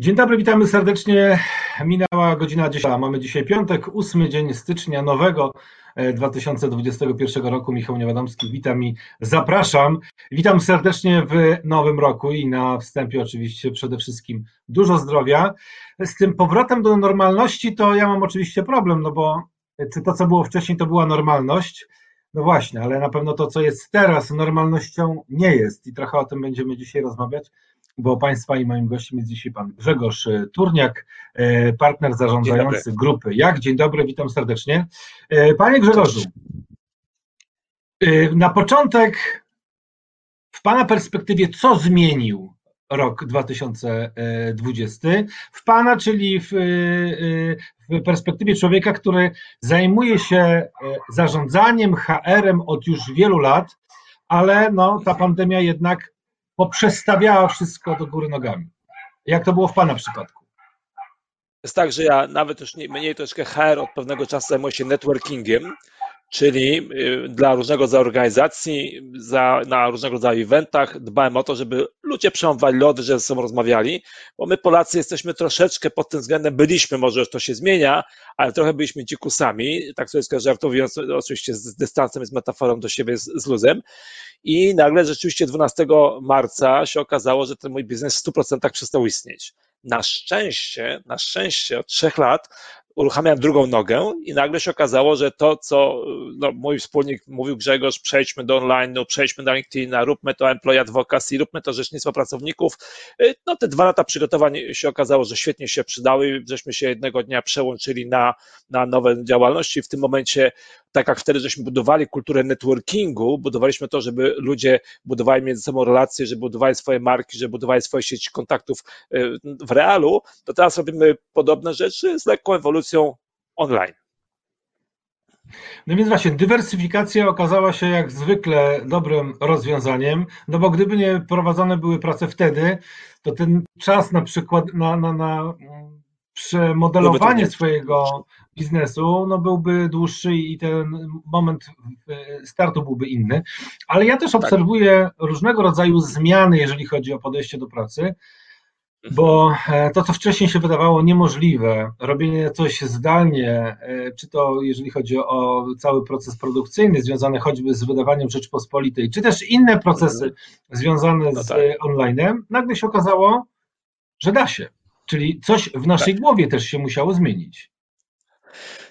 Dzień dobry, witamy serdecznie. Minęła godzina 10. Mamy dzisiaj piątek, 8 dzień stycznia nowego 2021 e, roku. Michał Niewiadomski, witam i zapraszam. Witam serdecznie w nowym roku i na wstępie oczywiście przede wszystkim dużo zdrowia. Z tym powrotem do normalności to ja mam oczywiście problem, no bo czy to, co było wcześniej, to była normalność? No właśnie, ale na pewno to, co jest teraz, normalnością nie jest i trochę o tym będziemy dzisiaj rozmawiać bo Państwa i moim gościem jest dzisiaj Pan Grzegorz e, Turniak, e, partner zarządzający grupy Jak. Dzień dobry, witam serdecznie. E, panie Grzegorzu, na początek w Pana perspektywie, co zmienił rok 2020 w Pana, czyli w, w perspektywie człowieka, który zajmuje się zarządzaniem HR-em od już wielu lat, ale no, ta pandemia jednak poprzestawiała wszystko do góry nogami. Jak to było w Pana przypadku? Jest tak, że ja nawet już nie, mniej troszkę HR od pewnego czasu zajmuję się networkingiem, czyli y, dla różnego rodzaju organizacji, za, na różnego rodzaju eventach dbałem o to, żeby ludzie przełamywali lody, że ze sobą rozmawiali, bo my Polacy jesteśmy troszeczkę pod tym względem, byliśmy, może to się zmienia, ale trochę byliśmy dzikusami, tak sobie żartując, oczywiście z dystansem, z metaforą do siebie, z, z luzem i nagle rzeczywiście 12 marca się okazało, że ten mój biznes w 100% przestał istnieć. Na szczęście, na szczęście od trzech lat uruchamiam drugą nogę i nagle się okazało, że to, co no, mój wspólnik mówił Grzegorz, przejdźmy do online, przejdźmy do LinkedIna, róbmy to employee advocacy, róbmy to rzecznictwo pracowników. Y, no te dwa lata przygotowań się okazało, że świetnie się przydały, żeśmy się jednego dnia przełączyli na, na nowe działalności. W tym momencie, tak jak wtedy żeśmy budowali kulturę networkingu, budowaliśmy to, żeby ludzie budowali między sobą relacje, żeby budowali swoje marki, żeby budowali swoje sieci kontaktów y, w realu, to teraz robimy podobne rzeczy z lekką ewolucją online. No więc właśnie, dywersyfikacja okazała się jak zwykle dobrym rozwiązaniem, no bo gdyby nie prowadzone były prace wtedy, to ten czas na przykład na, na, na przemodelowanie swojego biznesu no byłby dłuższy i ten moment startu byłby inny. Ale ja też tak. obserwuję różnego rodzaju zmiany, jeżeli chodzi o podejście do pracy. Bo e, to, co wcześniej się wydawało niemożliwe, robienie coś zdalnie, e, czy to jeżeli chodzi o cały proces produkcyjny związany choćby z wydawaniem Rzeczpospolitej, czy też inne procesy mhm. związane no z tak. onlinem, nagle się okazało, że da się. Czyli coś w naszej tak. głowie też się musiało zmienić.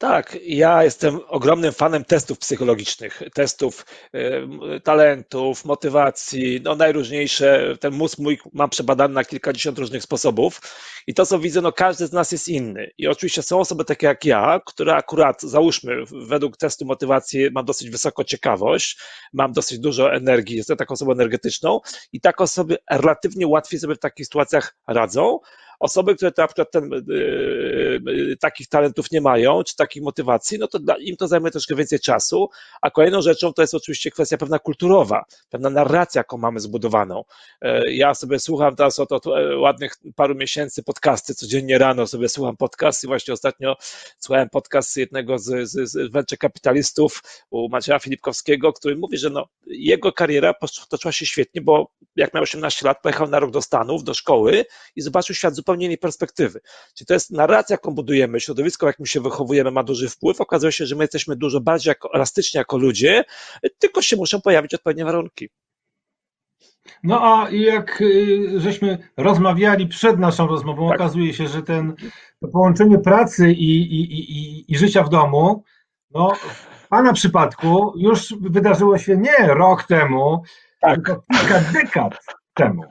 Tak, ja jestem ogromnym fanem testów psychologicznych, testów y, talentów, motywacji, no najróżniejsze. Ten mózg mój mam przebadany na kilkadziesiąt różnych sposobów i to, co widzę, no każdy z nas jest inny. I oczywiście są osoby takie jak ja, które akurat, załóżmy, według testu motywacji mam dosyć wysoką ciekawość, mam dosyć dużo energii, jestem taką osobą energetyczną i tak osoby relatywnie łatwiej sobie w takich sytuacjach radzą, Osoby, które na przykład ten, yy, takich talentów nie mają, czy takich motywacji, no to dla, im to zajmuje troszkę więcej czasu, a kolejną rzeczą to jest oczywiście kwestia pewna kulturowa, pewna narracja, jaką mamy zbudowaną. Yy, ja sobie słucham teraz od, od ładnych paru miesięcy podcasty, codziennie rano sobie słucham podcast i właśnie ostatnio słuchałem podcast jednego z, z, z venture kapitalistów, u Macieja Filipkowskiego, który mówi, że no, jego kariera potoczyła się świetnie, bo jak miał 18 lat, pojechał na rok do Stanów, do szkoły i zobaczył świat zupełnie innej perspektywy. Czyli to jest narracja, jaką budujemy, środowisko, w jakim się wychowujemy, ma duży wpływ. Okazuje się, że my jesteśmy dużo bardziej jako, elastyczni jako ludzie, tylko się muszą pojawić odpowiednie warunki. No a jak y, żeśmy rozmawiali przed naszą rozmową, tak. okazuje się, że ten, to połączenie pracy i, i, i, i życia w domu, no w Pana przypadku już wydarzyło się nie rok temu, tak. kilka dekad temu.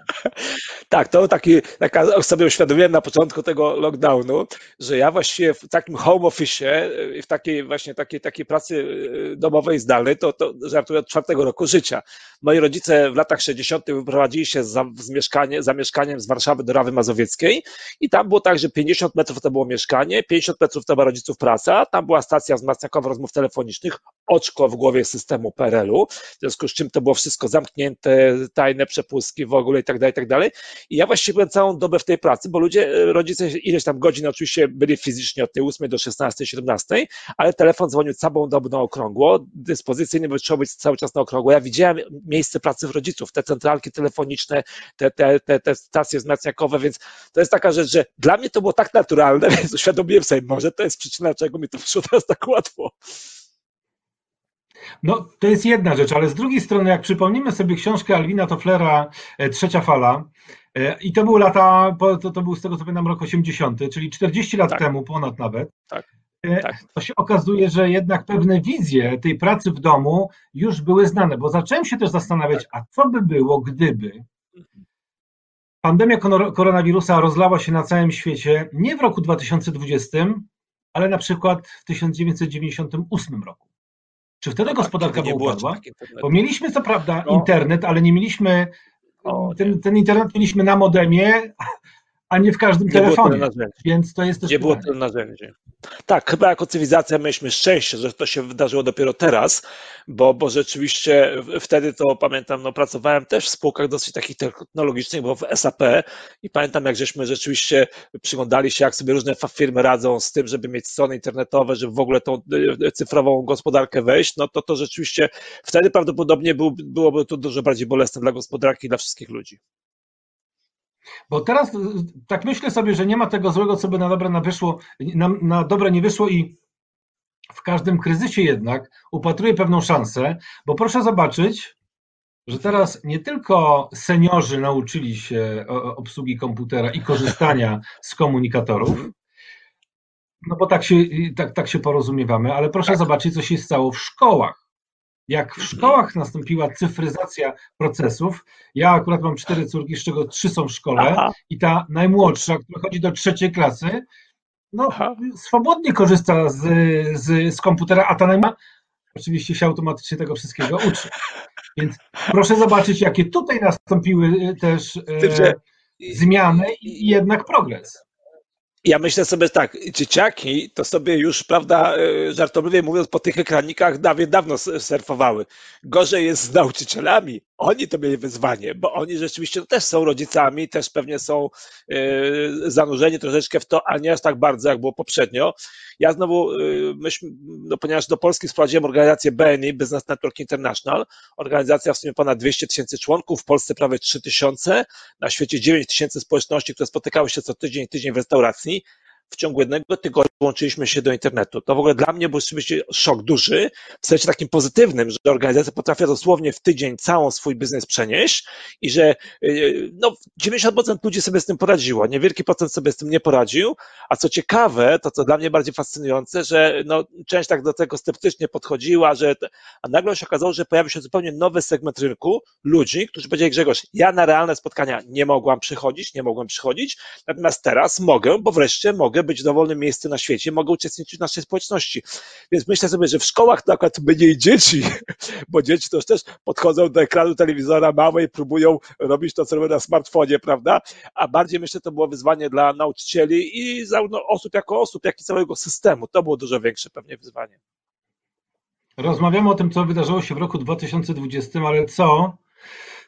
Tak, to taki, taka sobie uświadomiłem na początku tego lockdownu, że ja właściwie w takim home office, w takiej właśnie takiej, takiej pracy y, domowej zdalnej, to, to żartuję od czwartego roku życia. Moi rodzice w latach 60. wyprowadzili się za, z mieszkanie, za mieszkaniem z Warszawy do Rawy Mazowieckiej i tam było tak, że 50 metrów to było mieszkanie, 50 metrów to była rodziców praca, tam była stacja wzmacniakowa rozmów telefonicznych, oczko w głowie systemu PRL-u, w związku z czym to było wszystko zamknięte, tajne przepustki, w ogóle i tak dalej, i tak dalej. I ja właściwie byłem całą dobę w tej pracy, bo ludzie, rodzice ileś tam godzin oczywiście byli fizycznie od tej 8 do 16, 17, ale telefon dzwonił całą dobę na okrągło, dyspozycyjny trzeba być cały czas na okrągło. Ja widziałem miejsce pracy w rodziców, te centralki telefoniczne, te, te, te, te stacje wzmacniakowe, więc to jest taka rzecz, że dla mnie to było tak naturalne, więc uświadomiłem sobie, może to jest przyczyna, czego mi to wyszło teraz tak łatwo. No, to jest jedna rzecz, ale z drugiej strony, jak przypomnimy sobie książkę Alwina Tofflera e, Trzecia fala, e, i to były lata, to, to był z tego co pamiętam rok 80, czyli 40 lat tak. temu, ponad nawet. Tak. E, tak. To się okazuje, że jednak pewne wizje tej pracy w domu już były znane, bo zacząłem się też zastanawiać, tak. a co by było, gdyby pandemia koronawirusa rozlała się na całym świecie nie w roku 2020, ale na przykład w 1998 roku. Czy wtedy no tak, gospodarka by upadła? Bo mieliśmy co prawda no. internet, ale nie mieliśmy. Ten, ten internet mieliśmy na modemie, a nie w każdym nie telefonie. Więc to jest też. Nie pytanie. było tyle narzędzi. Tak, chyba jako cywilizacja mieliśmy szczęście, że to się wydarzyło dopiero teraz, bo, bo rzeczywiście wtedy to pamiętam, no pracowałem też w spółkach dosyć takich technologicznych, bo w SAP i pamiętam, jak żeśmy rzeczywiście przyglądali się, jak sobie różne firmy radzą z tym, żeby mieć strony internetowe, żeby w ogóle tą e, cyfrową gospodarkę wejść, no to to rzeczywiście wtedy prawdopodobnie był, byłoby to dużo bardziej bolesne dla gospodarki i dla wszystkich ludzi. Bo teraz tak myślę sobie, że nie ma tego złego, co by na dobre na wyszło, na, na dobre nie wyszło i w każdym kryzysie jednak upatruję pewną szansę, bo proszę zobaczyć, że teraz nie tylko seniorzy nauczyli się obsługi komputera i korzystania z komunikatorów, no bo tak się, tak, tak się porozumiewamy, ale proszę tak. zobaczyć, co się stało w szkołach jak w szkołach nastąpiła cyfryzacja procesów. Ja akurat mam cztery córki, z czego trzy są w szkole Aha. i ta najmłodsza, która chodzi do trzeciej klasy, no, Aha. swobodnie korzysta z, z, z komputera, a ta najmłodsza oczywiście się automatycznie tego wszystkiego uczy. Więc proszę zobaczyć, jakie tutaj nastąpiły też e, zmiany i jednak progres. Ja myślę sobie tak, dzieciaki to sobie już, prawda, e, żartobliwie mówiąc, po tych ekranikach dawno, dawno surfowały. Gorzej jest z nauczycielami. Oni to mieli wyzwanie, bo oni rzeczywiście też są rodzicami, też pewnie są yy, zanurzeni troszeczkę w to, ale nie aż tak bardzo, jak było poprzednio. Ja znowu, yy, myśmy, no, ponieważ do Polski sprowadziłem organizację BNI, Business Network International, organizacja w sumie ponad 200 tysięcy członków, w Polsce prawie 3 tysiące, na świecie 9 tysięcy społeczności, które spotykały się co tydzień, tydzień w restauracji w ciągu jednego tygodnia włączyliśmy się do internetu. To w ogóle dla mnie był oczywiście szok duży, w sensie takim pozytywnym, że organizacja potrafiła dosłownie w tydzień całą swój biznes przenieść i że y, no, 90% ludzi sobie z tym poradziło, niewielki procent sobie z tym nie poradził, a co ciekawe, to co dla mnie bardziej fascynujące, że no, część tak do tego sceptycznie podchodziła, że a nagle się okazało, że pojawił się zupełnie nowy segment rynku ludzi, którzy powiedzieli Grzegorz, ja na realne spotkania nie mogłam przychodzić, nie mogłem przychodzić, natomiast teraz mogę, bo wreszcie mogę mogę być w dowolnym miejscu na świecie, mogę uczestniczyć w naszej społeczności. Więc myślę sobie, że w szkołach to akurat mniej dzieci, bo dzieci to też podchodzą do ekranu telewizora małe i próbują robić to, co robią na smartfonie, prawda? A bardziej myślę, to było wyzwanie dla nauczycieli i zarówno osób jako osób, jak i całego systemu. To było dużo większe pewnie wyzwanie. Rozmawiamy o tym, co wydarzyło się w roku 2020, ale co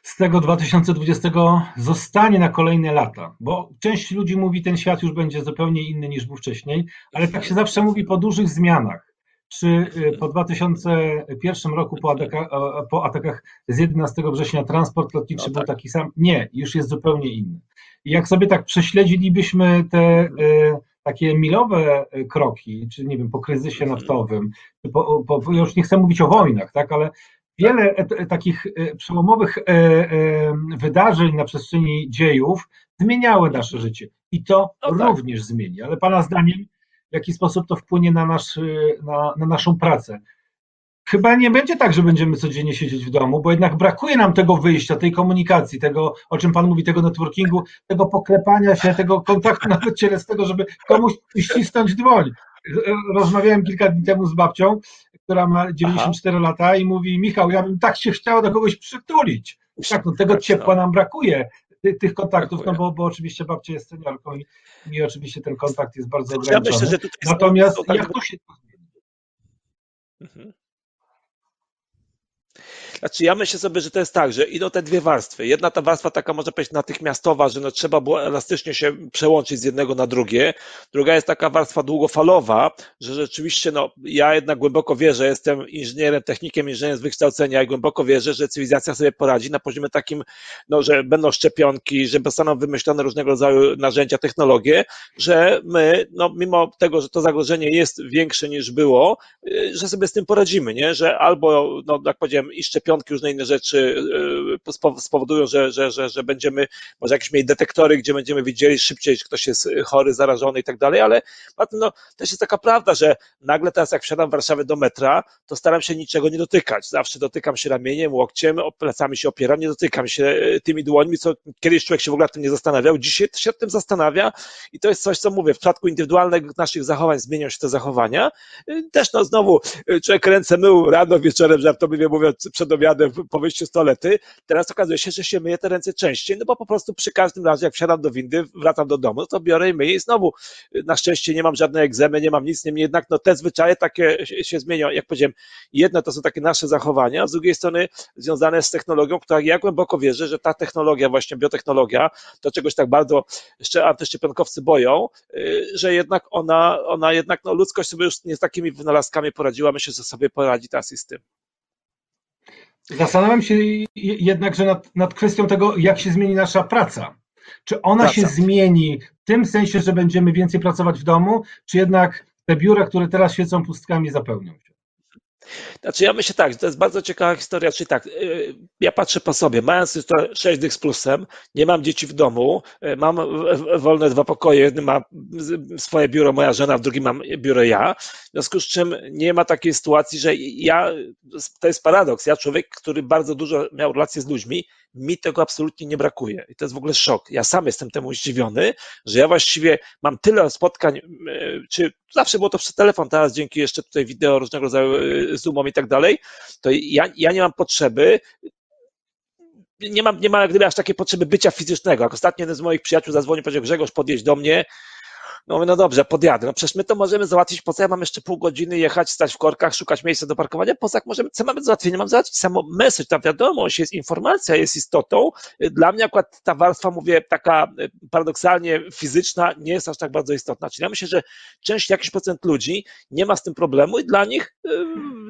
z tego 2020 zostanie na kolejne lata, bo część ludzi mówi, ten świat już będzie zupełnie inny niż był wcześniej, ale tak się zawsze mówi po dużych zmianach. Czy y, po 2001 roku po, ataka, po atakach z 11 września transport lotniczy no tak. był taki sam? Nie, już jest zupełnie inny. I jak sobie tak prześledzilibyśmy te y, takie milowe kroki, czy nie wiem, po kryzysie mhm. naftowym, po, po, już nie chcę mówić o wojnach, tak, ale wiele takich e, przełomowych e, e, wydarzeń na przestrzeni dziejów zmieniały nasze życie i to no tak. również zmieni. Ale Pana zdaniem, w jaki sposób to wpłynie na, nasz, na, na naszą pracę? Chyba nie będzie tak, że będziemy codziennie siedzieć w domu, bo jednak brakuje nam tego wyjścia, tej komunikacji, tego, o czym Pan mówi, tego networkingu, tego poklepania się, tego kontaktu nawet cielesnego, żeby komuś ścisnąć dłoń. Rozmawiałem kilka dni temu z babcią, która ma 94 Aha. lata i mówi, Michał, ja bym tak się chciała do kogoś przytulić. Tak, no tego ciepła nam brakuje, tych kontaktów, no bo, bo oczywiście babcia jest seniorką i, i oczywiście ten kontakt jest bardzo ograniczony. Ja myślę, Natomiast jak to się... Mhm. Znaczy ja myślę sobie, że to jest tak, że idą te dwie warstwy. Jedna ta warstwa taka może powiedzieć natychmiastowa, że no trzeba było elastycznie się przełączyć z jednego na drugie. Druga jest taka warstwa długofalowa, że rzeczywiście no ja jednak głęboko wierzę, jestem inżynierem, technikiem, inżynierem z wykształcenia i głęboko wierzę, że cywilizacja sobie poradzi na poziomie takim, no, że będą szczepionki, że zostaną wymyślone różnego rodzaju narzędzia, technologie, że my, no mimo tego, że to zagrożenie jest większe niż było, y, że sobie z tym poradzimy, nie? Że albo, no jak powiedziałem, i szczepionki różne inne rzeczy e, spowodują, że, że, że, że będziemy, może jakieś mieli detektory, gdzie będziemy widzieli szybciej, czy ktoś jest chory, zarażony i tak dalej, ale no, też jest taka prawda, że nagle teraz jak wsiadam w Warszawie do metra, to staram się niczego nie dotykać. Zawsze dotykam się ramieniem, łokciem, plecami się opieram, nie dotykam się e, tymi dłońmi, co kiedyś człowiek się w ogóle tym nie zastanawiał, dzisiaj się nad tym zastanawia i to jest coś, co mówię, w przypadku indywidualnych naszych zachowań zmienią się te zachowania. E, też no znowu człowiek ręce mył rano, wieczorem, żartobliwie mówiąc, przed obiadem po wyjściu z toalety. Teraz okazuje się, że się myję te ręce częściej, no bo po prostu przy każdym razie, jak wsiadam do windy, wracam do domu, to biorę i myję i znowu na szczęście nie mam żadnej egzemy, nie mam nic, niemniej jednak no, te zwyczaje takie się zmienią. Jak powiedziałem, jedno to są takie nasze zachowania, a z drugiej strony związane z technologią, która ja głęboko wierzę, że ta technologia, właśnie biotechnologia, to czegoś tak bardzo jeszcze antyszczepionkowcy boją, y, że jednak ona, ona jednak, no ludzkość sobie już nie z takimi wynalazkami poradziła, myślę, że sobie poradzi teraz i z tym. Zastanawiam się jednakże nad, nad kwestią tego, jak się zmieni nasza praca. Czy ona praca. się zmieni w tym sensie, że będziemy więcej pracować w domu, czy jednak te biura, które teraz świecą pustkami, zapełnią się? Znaczy ja myślę tak, to jest bardzo ciekawa historia, czyli tak, y, ja patrzę po sobie, mając to 6 dych z plusem, nie mam dzieci w domu, y, mam wolne dwa pokoje, jednym ma swoje biuro moja żona, w drugim mam biuro ja, w związku z czym nie ma takiej sytuacji, że ja, to jest paradoks, ja człowiek, który bardzo dużo miał relacje z ludźmi, mi tego absolutnie nie brakuje. I to jest w ogóle szok. Ja sam jestem temu zdziwiony, że ja właściwie mam tyle spotkań, e, czy zawsze było to przez telefon, teraz dzięki jeszcze tutaj wideo różnego rodzaju Zoomom i tak dalej, to ja, ja nie mam potrzeby nie mam, nie mam jak gdyby aż takiej potrzeby bycia fizycznego. Jak ostatnio jeden z moich przyjaciół zadzwonił, powiedział Grzegorz, podjeźdź do mnie, no mówię, no dobrze, podjadę. No przecież my to możemy załatwić, po co ja mam jeszcze pół godziny jechać, stać w korkach, szukać miejsca do parkowania, poza jak możemy, co mamy do załatwienia? Mam załatwić samo message, ta wiadomość jest, informacja jest istotą. Dla mnie akurat ta warstwa, mówię, taka e, paradoksalnie fizyczna nie jest aż tak bardzo istotna. Czyli ja myślę, że część, jakiś procent ludzi nie ma z tym problemu i dla nich e,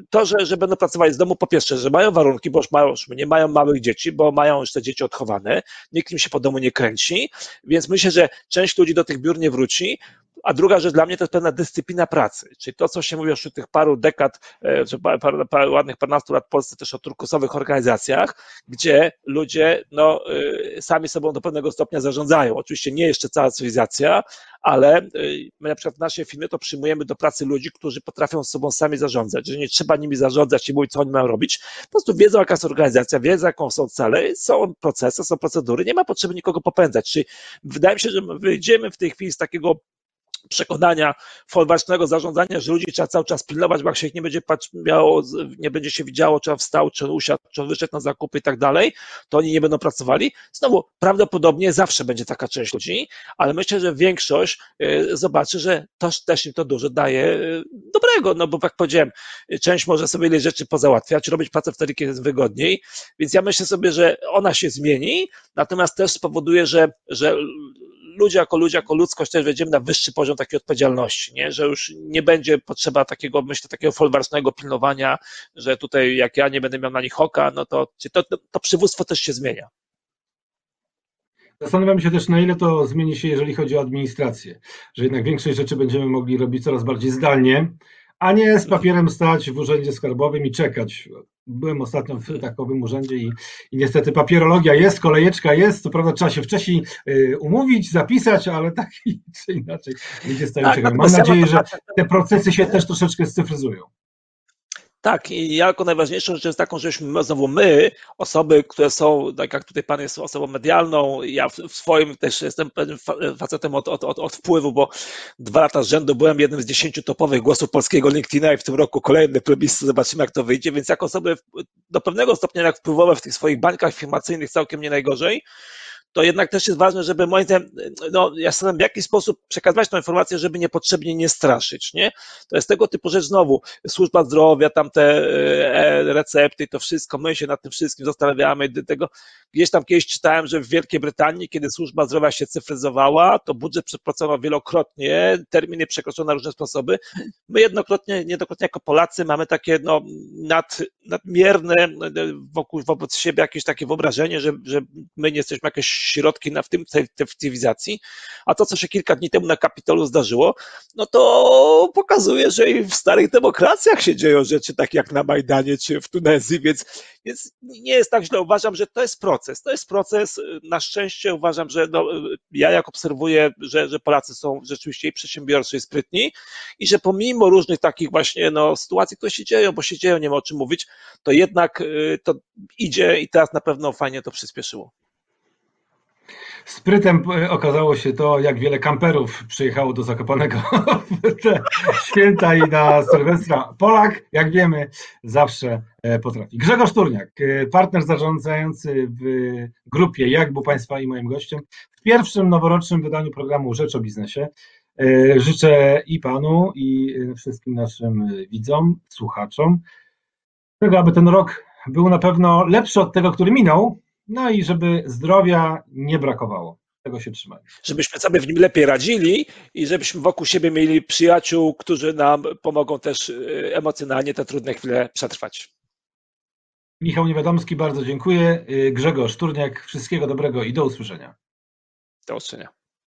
to, że, że będą pracowali z domu, po pierwsze, że mają warunki, bo już mają, już nie mają małych dzieci, bo mają już te dzieci odchowane, nikt im się po domu nie kręci, więc myślę, że część ludzi do tych biur nie wróci, a druga rzecz dla mnie to jest pewna dyscyplina pracy, czyli to, co się mówi już tych paru dekad, e, czy parę, parę, parę ładnych parnastu lat w Polsce też o turkusowych organizacjach, gdzie ludzie no, e, sami sobą do pewnego stopnia zarządzają. Oczywiście nie jeszcze cała cywilizacja, ale e, my na przykład w naszej firmie to przyjmujemy do pracy ludzi, którzy potrafią sobą sami zarządzać, że nie trzeba nimi zarządzać i mówić, co oni mają robić, po prostu wiedzą, jaka jest organizacja, wiedzą, jaką są cele, są procesy, są procedury, nie ma potrzeby nikogo popędzać. Czyli wydaje mi się, że wyjdziemy w tej chwili z takiego przekonania folwarcznego zarządzania, że ludzi trzeba cały czas pilnować, bo jak się ich nie będzie miało, nie będzie się widziało, czy on wstał, czy on usiadł, czy on wyszedł na zakupy i tak dalej, to oni nie będą pracowali. Znowu, prawdopodobnie zawsze będzie taka część ludzi, ale myślę, że większość y, zobaczy, że to też im to dużo daje y, dobrego, no bo jak powiedziałem, część może sobie ile rzeczy pozałatwiać, robić pracę wtedy, kiedy jest wygodniej, więc ja myślę sobie, że ona się zmieni, natomiast też spowoduje, że, że ludzie jako ludzie, jako ludzkość też wejdziemy na wyższy poziom takiej odpowiedzialności, nie? że już nie będzie potrzeba takiego, myślę, takiego folwarcznego pilnowania, że tutaj jak ja nie będę miał na nich oka, no to to, to, przywództwo też się zmienia. Zastanawiam się też, na ile to zmieni się, jeżeli chodzi o administrację, że jednak większość rzeczy będziemy mogli robić coraz bardziej zdalnie, a nie z papierem stać w urzędzie skarbowym i czekać. Byłem ostatnio w takowym urzędzie i, i niestety papierologia jest, kolejeczka jest, co prawda trzeba się wcześniej y, umówić, zapisać, ale tak czy inaczej ludzie stają tak, czekać. Mam nadzieję, że te procesy się też troszeczkę scyfryzują. Tak, i jako najważniejszą rzecz jest taką, żeśmy znowu my, osoby, które są, tak jak tutaj Pan jest osobą medialną, ja w swoim też jestem facetem od, od, od, od wpływu, bo dwa lata z rzędu byłem jednym z dziesięciu topowych głosów polskiego LinkedIna i w tym roku kolejny plebiscyt, zobaczymy jak to wyjdzie, więc jako osoby do pewnego stopnia jak wpływowe w tych swoich bańkach firmacyjnych całkiem nie najgorzej, to jednak też jest ważne, żeby moim zdaniem, no ja staram w jakiś sposób przekazywać tą informację, żeby niepotrzebnie nie straszyć, nie? To jest tego typu rzecz znowu, służba zdrowia, tam te e, recepty, to wszystko, my się nad tym wszystkim zastanawiamy, tego, gdzieś tam kiedyś czytałem, że w Wielkiej Brytanii, kiedy służba zdrowia się cyfryzowała, to budżet przepracował wielokrotnie, terminy przekroczono na różne sposoby. My jednokrotnie, niejednokrotnie jako Polacy mamy takie no, nad, nadmierne wokół, wobec siebie jakieś takie wyobrażenie, że, że my nie jesteśmy jakieś środki na, w tym tej, tej cywilizacji, a to, co się kilka dni temu na Kapitolu zdarzyło, no to pokazuje, że i w starych demokracjach się dzieją rzeczy takie jak na Majdanie czy w Tunezji, więc, więc nie jest tak źle. Uważam, że to jest proces. To jest proces. Na szczęście uważam, że no, ja jak obserwuję, że, że Polacy są rzeczywiście i przedsiębiorczy, i sprytni i że pomimo różnych takich właśnie no, sytuacji, które się dzieją, bo się dzieją, nie ma o czym mówić, to jednak y, to idzie i teraz na pewno fajnie to przyspieszyło. Sprytem e, okazało się to, jak wiele kamperów przyjechało do Zakopanego w te święta i na Sylwestra. Polak, jak wiemy, zawsze e, potrafi. Grzegorz Turniak, e, partner zarządzający w grupie Jak był Państwa i moim gościem w pierwszym noworocznym wydaniu programu Rzecz o Biznesie. Życzę i Panu, i wszystkim naszym widzom, słuchaczom tego, aby ten rok był na pewno lepszy od tego, który minął, no i żeby zdrowia nie brakowało. Tego się trzymaj. Żebyśmy sobie w nim lepiej radzili i żebyśmy wokół siebie mieli przyjaciół, którzy nam pomogą też y, emocjonalnie te trudne chwile przetrwać. Michał Niewiadomski, bardzo dziękuję. Y, Grzegorz Turniak, wszystkiego dobrego i do usłyszenia. Do usłyszenia.